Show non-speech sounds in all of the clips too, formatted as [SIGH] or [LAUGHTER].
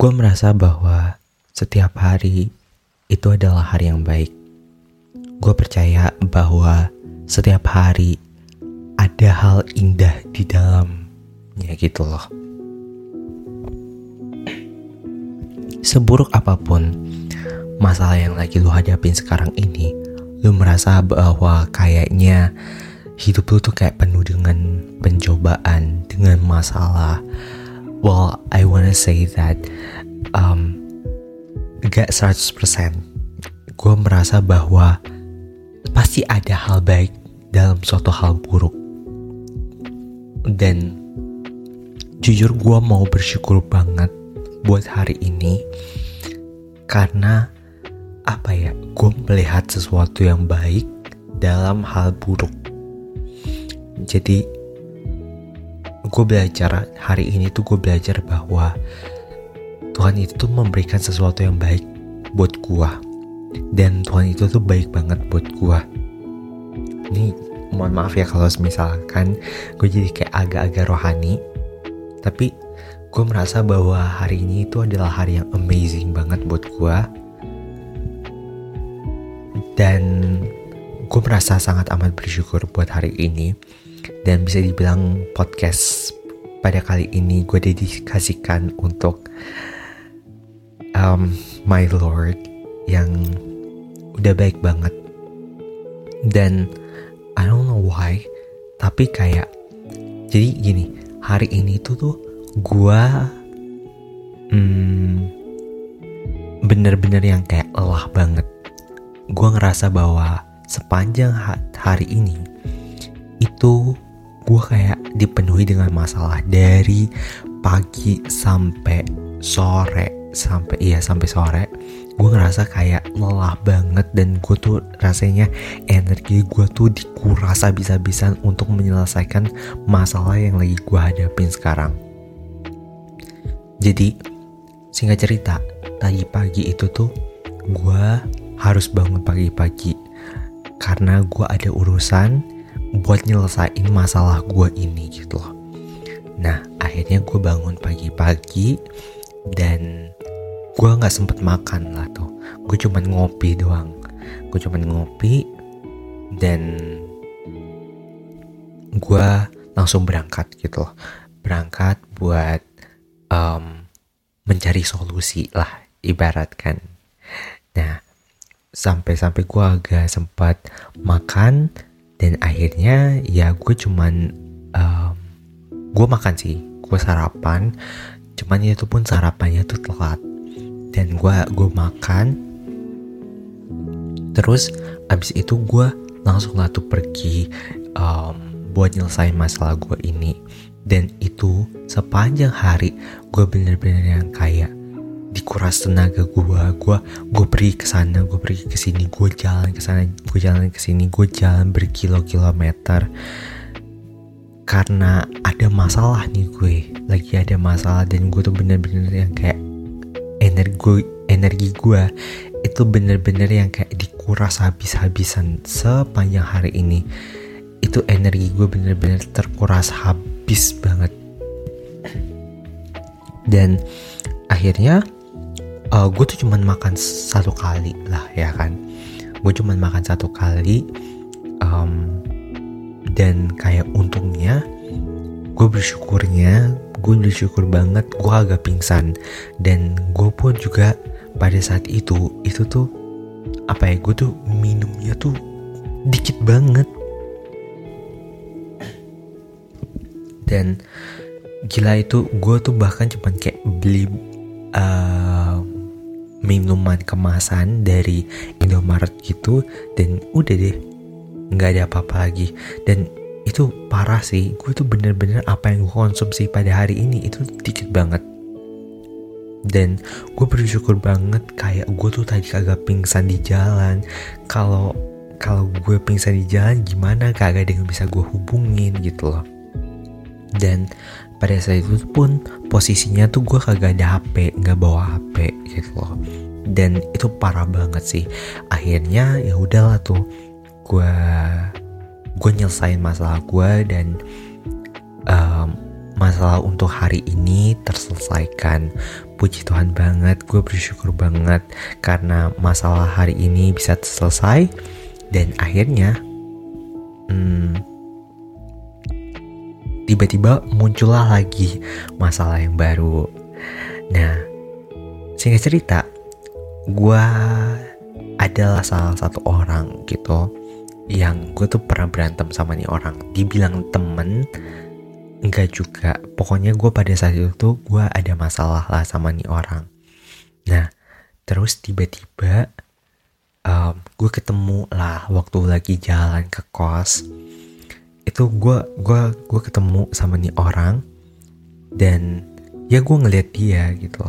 gue merasa bahwa setiap hari itu adalah hari yang baik. Gue percaya bahwa setiap hari ada hal indah di dalamnya gitu loh. Seburuk apa pun masalah yang lagi lu hadapin sekarang ini, lu merasa bahwa kayaknya hidup lu tuh kayak penuh dengan pencobaan, dengan masalah. Well, I wanna say that um, gak 100% gue merasa bahwa pasti ada hal baik dalam suatu hal buruk. Dan jujur gue mau bersyukur banget buat hari ini karena apa ya gue melihat sesuatu yang baik dalam hal buruk. Jadi gue belajar hari ini tuh gue belajar bahwa Tuhan itu tuh memberikan sesuatu yang baik buat gue dan Tuhan itu tuh baik banget buat gue ini mohon maaf ya kalau misalkan gue jadi kayak agak-agak rohani tapi gue merasa bahwa hari ini itu adalah hari yang amazing banget buat gue dan gue merasa sangat amat bersyukur buat hari ini dan bisa dibilang podcast pada kali ini gue dedikasikan untuk um, my Lord yang udah baik banget. Dan I don't know why tapi kayak jadi gini hari ini tuh tuh gua hmm, bener-bener yang kayak lelah banget. Gua ngerasa bahwa sepanjang hari ini itu gua kayak dipenuhi dengan masalah dari pagi sampai sore sampai iya sampai sore gue ngerasa kayak lelah banget dan gue tuh rasanya energi gue tuh dikuras habis-habisan untuk menyelesaikan masalah yang lagi gue hadapin sekarang. Jadi singkat cerita tadi pagi itu tuh gue harus bangun pagi-pagi karena gue ada urusan buat nyelesain masalah gue ini gitu loh. Nah akhirnya gue bangun pagi-pagi dan gue nggak sempet makan lah tuh. Gue cuman ngopi doang. Gue cuman ngopi dan gue langsung berangkat gitu loh. Berangkat buat um, mencari solusi lah ibaratkan. Nah sampai-sampai gue agak sempat makan dan akhirnya ya gue cuman um, gue makan sih. Gue sarapan. Cuman itu pun sarapannya tuh telat. Dan gue gue makan. Terus abis itu gue langsung lah tuh pergi um, buat nyelesain masalah gue ini. Dan itu sepanjang hari gue bener-bener yang kayak dikuras tenaga gue gue gue pergi ke sana gue pergi ke sini gue jalan ke sana gue jalan ke sini gue jalan berkilo-kilometer. Karena ada masalah nih gue lagi ada masalah dan gue tuh bener-bener yang kayak energi energi gue itu bener-bener yang kayak dikuras habis-habisan sepanjang hari ini. Itu energi gue bener-bener terkuras habis banget. Dan akhirnya uh, gue tuh cuman makan satu kali lah ya kan. Gue cuman makan satu kali um, dan kayak untungnya gue bersyukurnya gue bersyukur banget gue agak pingsan. Dan gue pun juga pada saat itu itu tuh apa ya gue tuh minumnya tuh dikit banget. Dan gila itu gue tuh bahkan cuman kayak beli uh, minuman kemasan dari Indomaret gitu dan udah deh nggak ada apa-apa lagi. Dan itu parah sih gue tuh bener-bener apa yang gue konsumsi pada hari ini itu dikit banget. Dan gue bersyukur banget kayak gue tuh tadi kagak pingsan di jalan. Kalau kalau gue pingsan di jalan gimana kagak ada yang bisa gue hubungin gitu loh. Dan pada saat itu pun posisinya tuh gue kagak ada HP nggak bawa HP gitu loh. Dan itu parah banget sih. Akhirnya ya udahlah tuh gue gue nyelesain masalah gue dan um, masalah untuk hari ini terselesaikan. Puji Tuhan banget, gue bersyukur banget karena masalah hari ini bisa selesai dan akhirnya hmm, tiba-tiba muncullah lagi masalah yang baru. Nah, singkat cerita, gue adalah salah satu orang gitu yang gue tuh pernah berantem sama nih orang. Dibilang temen enggak juga. Pokoknya gue pada saat itu tuh gue ada masalah lah sama nih orang. Nah terus tiba-tiba um, gue ketemu lah waktu lagi jalan ke kos itu gue gue gue ketemu sama nih orang dan ya gue ngeliat dia gitu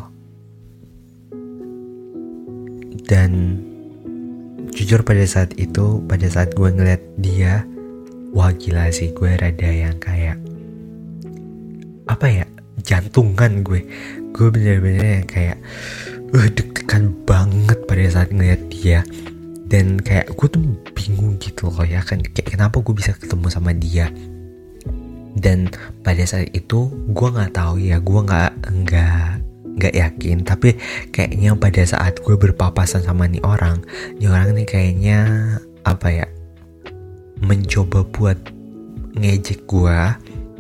dan jujur pada saat itu pada saat gue ngeliat dia wah gila sih gue rada yang kayak apa ya jantungan gue. Gue bener-bener yang kayak uh, deg-degan banget pada saat ngeliat dia dan kayak gue tuh bingung gitu loh ya kan. Kayak kenapa gue bisa ketemu sama dia? Dan pada saat itu gue nggak tahu ya gue nggak nggak nggak yakin. Tapi kayaknya pada saat gue berpapasan sama nih orang nih orang nih kayaknya apa ya mencoba buat ngejek gue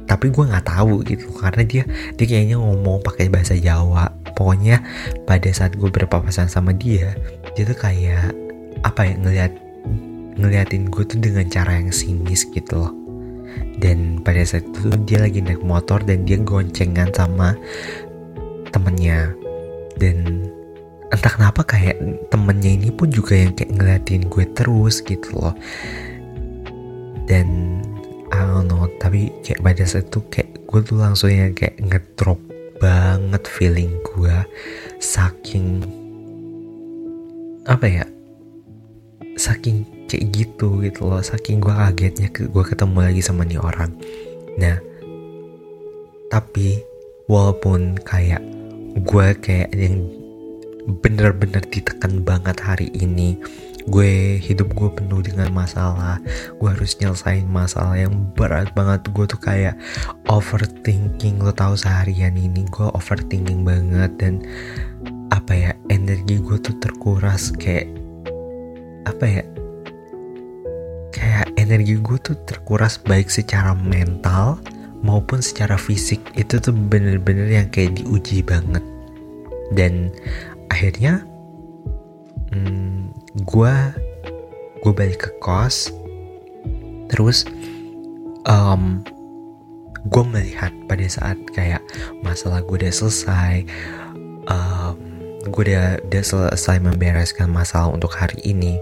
tapi gue nggak tahu gitu. Karena dia dia kayaknya ngomong pakai bahasa Jawa. Pokoknya pada saat gue berpapasan sama dia dia tuh kayak apa ya ngeliat ngeliatin gue tuh dengan cara yang sinis gitu loh. Dan pada saat itu dia lagi naik motor dan dia goncengan sama temennya. Dan entah kenapa kayak temennya ini pun juga yang kayak ngeliatin gue terus gitu loh. Dan I don't know tapi kayak pada saat itu kayak gue tuh langsung yang kayak ngedrop banget feeling gue saking apa ya saking kayak gitu gitu loh saking gue kagetnya gue ketemu lagi sama nih orang. Nah tapi walaupun kayak gue kayak yang bener-bener ditekan banget hari ini gue hidup gue penuh dengan masalah gue harus nyelesain masalah yang berat banget. Gue tuh kayak overthinking lo tau seharian ini gue overthinking banget dan apa ya energi gue tuh terkuras kayak apa ya kayak energi gue tuh terkuras baik secara mental maupun secara fisik. Itu tuh bener-bener yang kayak diuji banget. Dan akhirnya hmm, gue gue balik ke kos. Terus um, gue melihat pada saat kayak masalah gue udah selesai gue udah udah selesai membereskan masalah untuk hari ini.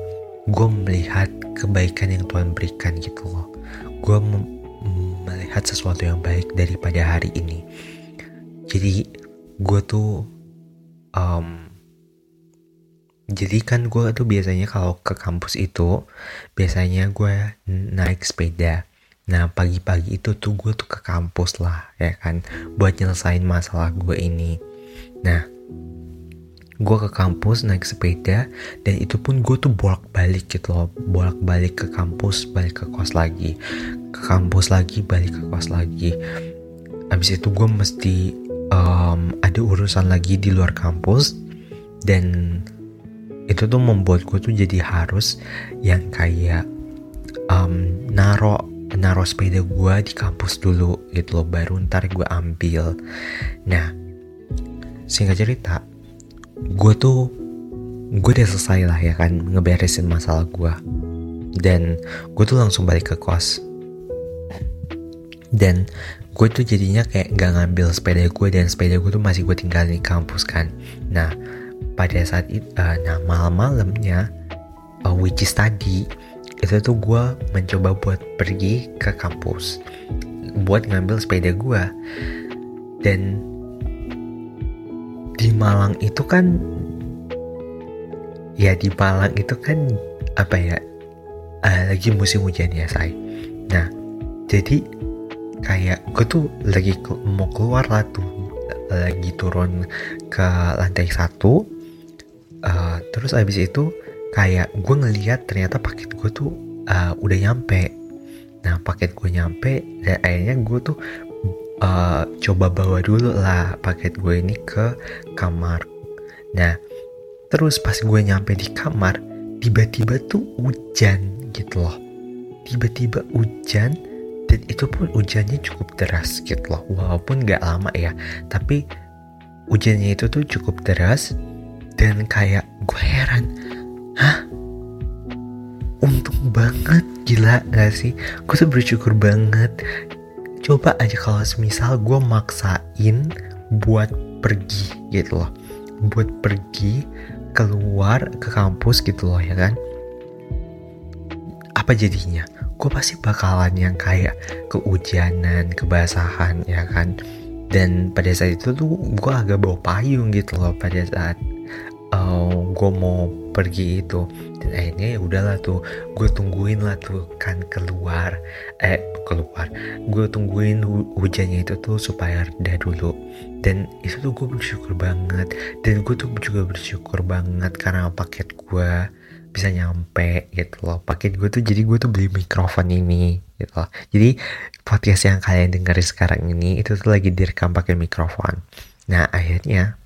Gue melihat kebaikan yang Tuhan berikan gitu loh. Gue melihat sesuatu yang baik daripada hari ini. Jadi gue tuh um, jadi kan gue tuh biasanya kalau ke kampus itu biasanya gue naik sepeda. Nah pagi-pagi itu tuh gue tuh ke kampus lah ya kan buat nyelesain masalah gue ini. Nah gue ke kampus naik sepeda dan itu pun gue tuh bolak balik gitu loh. Bolak balik ke kampus balik ke kos lagi. Ke kampus lagi balik ke kos lagi. Abis itu gue mesti um, ada urusan lagi di luar kampus. Dan itu tuh membuat gue tuh jadi harus yang kayak um, naro naro sepeda gue di kampus dulu gitu loh. Baru ntar gue ambil. Nah singkat cerita gue tuh gue udah selesai lah ya kan ngeberesin masalah gue dan gue tuh langsung balik ke kos. Dan gue tuh jadinya kayak gak ngambil sepeda gue dan sepeda gue tuh masih gue tinggalin di kampus kan. Nah pada saat itu uh, nah malam-malamnya uh, which is tadi itu tuh gue mencoba buat pergi ke kampus buat ngambil sepeda gue dan di Malang itu kan ya di Malang itu kan apa ya uh, lagi musim hujan ya say nah jadi kayak gue tuh lagi ke, mau keluar lah tuh lagi turun ke lantai satu uh, terus abis itu kayak gue ngeliat ternyata paket gue tuh uh, udah nyampe. Nah paket gue nyampe dan akhirnya gue tuh uh, coba bawa dulu lah paket gue ini ke kamar. Nah terus pas gue nyampe di kamar tiba-tiba tuh hujan gitu loh. Tiba-tiba hujan dan itu pun hujannya cukup deras gitu loh. Walaupun gak lama ya tapi hujannya itu tuh cukup deras dan kayak gue heran hah? Untung banget gila gak sih? Gue tuh bersyukur banget coba aja kalau semisal gue maksain buat pergi gitu loh. Buat pergi keluar ke kampus gitu loh ya kan? Apa jadinya? Gue pasti bakalan yang kayak kehujanan, kebasahan ya kan. Dan pada saat itu tuh gue agak bawa payung gitu loh pada saat uh, eh, gue mau pergi itu. Dan akhirnya ya udahlah tuh gue tungguin lah tuh kan keluar. Eh keluar. Gue tungguin hu hujannya itu tuh supaya reda dulu. Dan itu tuh gue bersyukur banget. Dan gue tuh juga bersyukur banget karena paket gue bisa nyampe gitu loh. Paket gue tuh jadi gue tuh beli mikrofon ini gitu loh. Jadi podcast yang kalian dengerin sekarang ini itu tuh lagi direkam pakai mikrofon. Nah akhirnya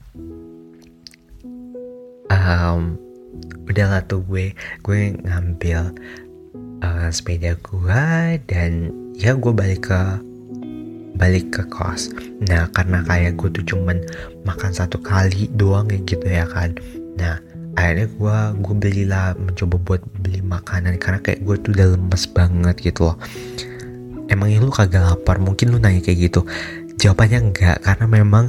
um, udahlah tuh gue gue ngambil uh, sepeda gue dan ya gue balik ke balik ke kos. Nah karena kayak gue tuh cuman makan satu kali doang ya gitu ya kan. Nah akhirnya gue gue belilah mencoba buat beli makanan karena kayak gue tuh udah lemes banget gitu loh. Emangnya lu kagak lapar? Mungkin lu nanya kayak gitu jawabannya enggak karena memang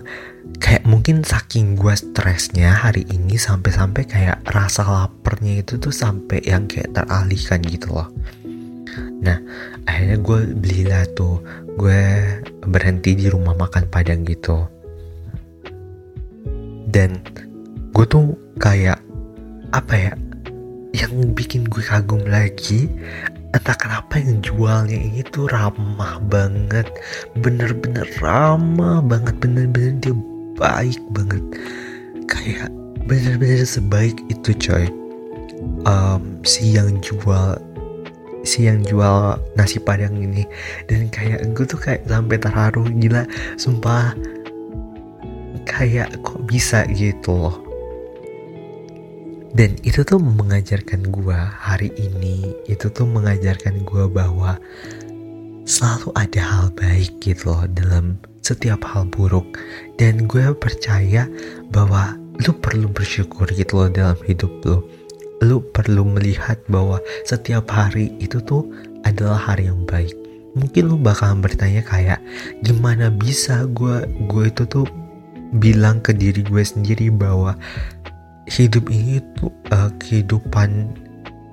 kayak mungkin saking gue stresnya hari ini sampai-sampai kayak rasa laparnya itu tuh sampai yang kayak teralihkan gitu loh. Nah akhirnya gue belilah tuh gue berhenti di rumah makan padang gitu. Dan gue tuh kayak apa ya yang bikin gue kagum lagi entah kenapa yang jualnya ini tuh ramah banget. Bener-bener ramah banget. Bener-bener dia baik banget. Kayak bener-bener sebaik itu coy. Um, si yang jual si yang jual nasi padang ini. Dan kayak gue tuh kayak sampai terharu. Gila sumpah. Kayak kok bisa gitu loh dan itu tuh mengajarkan gue hari ini itu tuh mengajarkan gue bahwa selalu ada hal baik gitu loh dalam setiap hal buruk. Dan gue percaya bahwa lu perlu bersyukur gitu loh dalam hidup lu. Lu perlu melihat bahwa setiap hari itu tuh adalah hari yang baik. Mungkin lu bakalan bertanya kayak gimana bisa gue gue itu tuh bilang ke diri gue sendiri bahwa hidup ini tuh uh, kehidupan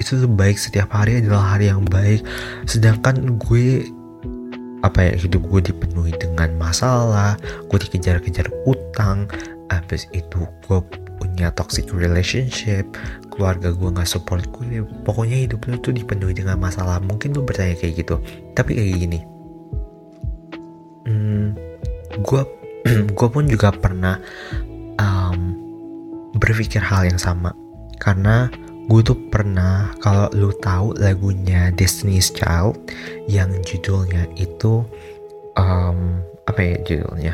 itu tuh baik setiap hari adalah hari yang baik. Sedangkan gue apa ya hidup gue dipenuhi dengan masalah gue dikejar-kejar utang habis itu gue punya toxic relationship keluarga gue nggak support gue pokoknya hidup lu tuh dipenuhi dengan masalah. Mungkin lu bertanya kayak gitu tapi kayak gini. Hmm, gue [CLEARS THROAT] gue pun juga pernah um, berpikir hal yang sama. Karena gue tuh pernah kalau lu tahu lagunya Destiny's Child yang judulnya itu um, apa ya judulnya?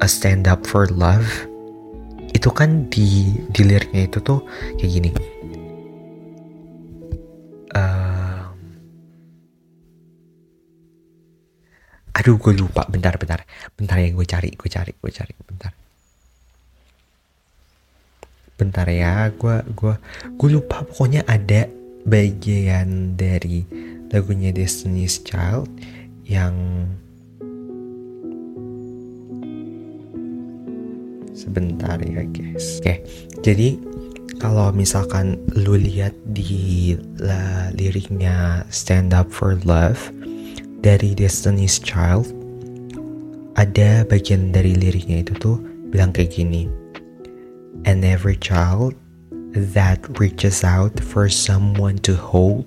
A Stand Up for Love. Itu kan di di liriknya itu tuh kayak gini. Aduh gue lupa. Bentar bentar. Bentar ya gue cari gue cari gue cari. Bentar bentar ya gue gue gue lupa. Pokoknya ada bagian dari lagunya Destiny's Child yang sebentar ya guys. Oke jadi kalau misalkan lu lihat di la, liriknya Stand Up for Love dari Destiny's Child ada bagian dari liriknya itu tuh bilang kayak gini and every child that reaches out for someone to hold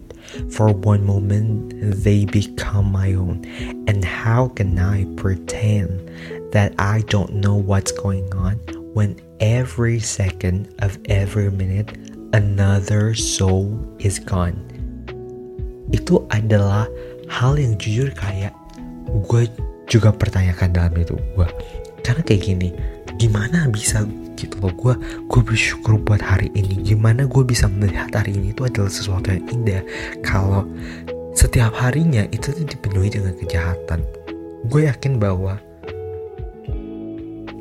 for one moment they become my own. And how can i pretend that i don't know what's going on when every second of every minute another soul is gone? Itu adalah hal yang jujur kayak gue juga pertanyakan dalam itu. Gue karena kayak gini gimana bisa gitu loh. Gue gue bersyukur buat hari ini. Gimana gue bisa melihat hari ini itu adalah sesuatu yang indah. Kalau setiap harinya itu tuh dipenuhi dengan kejahatan. Gue yakin bahwa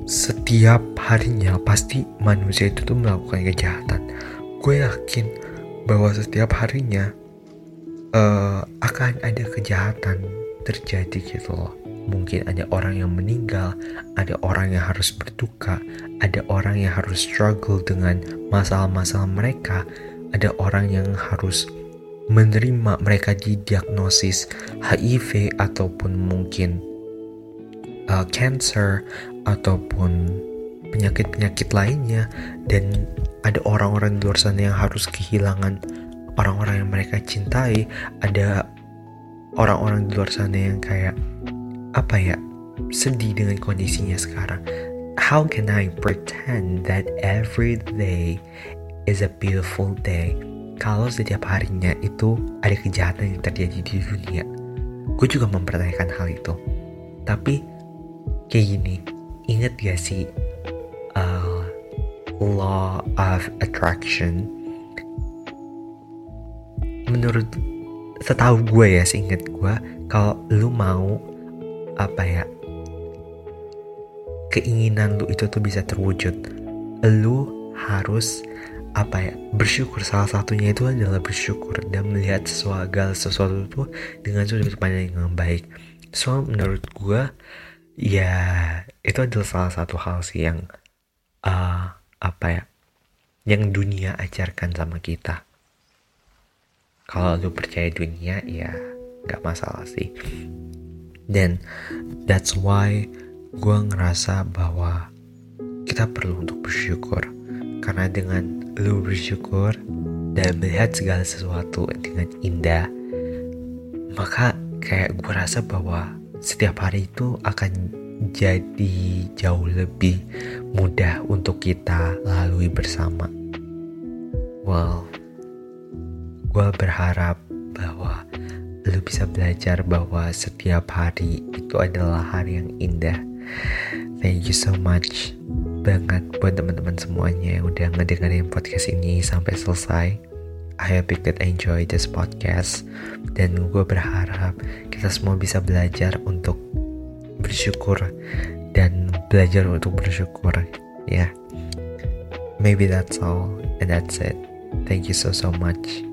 setiap harinya pasti manusia itu tuh melakukan kejahatan. Gue yakin bahwa setiap harinya uh, akan ada kejahatan terjadi gitu loh mungkin ada orang yang meninggal, ada orang yang harus berduka, ada orang yang harus struggle dengan masalah-masalah mereka, ada orang yang harus menerima mereka didiagnosis HIV ataupun mungkin uh, cancer ataupun penyakit-penyakit lainnya. Dan ada orang-orang di luar sana yang harus kehilangan orang-orang yang mereka cintai. Ada orang-orang di luar sana yang kayak apa ya sedih dengan kondisinya sekarang. How can I pretend that every day is a beautiful day? Kalau setiap harinya itu ada kejahatan yang terjadi di dunia gue juga mempertanyakan hal itu. Tapi kayak gini inget gak sih uh, law of attraction? Menurut setahu gue ya seinget gue kalau lu mau apa ya keinginan lu itu tuh bisa terwujud. Lu harus apa ya bersyukur. Salah satunya itu adalah bersyukur dan melihat sesuatu sesuatu itu dengan sudut pandang yang baik. So menurut gue ya itu adalah salah satu hal sih yang uh, apa ya yang dunia ajarkan sama kita. Kalau lu percaya dunia ya nggak masalah sih dan that's why gue ngerasa bahwa kita perlu untuk bersyukur. Karena dengan lu bersyukur dan melihat segala sesuatu dengan indah, maka kayak gue rasa bahwa setiap hari itu akan jadi jauh lebih mudah untuk kita lalui bersama. Well, gue berharap bahwa lu bisa belajar bahwa setiap hari itu adalah hari yang indah. Thank you so much banget buat teman-teman semuanya yang udah ngedengerin podcast ini sampai selesai. I hope you enjoy this podcast dan gue berharap kita semua bisa belajar untuk bersyukur dan belajar untuk bersyukur ya. Yeah. Maybe that's all and that's it. Thank you so so much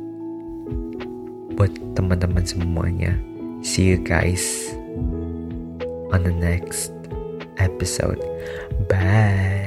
buat teman-teman semuanya. See you guys on the next episode. Bye.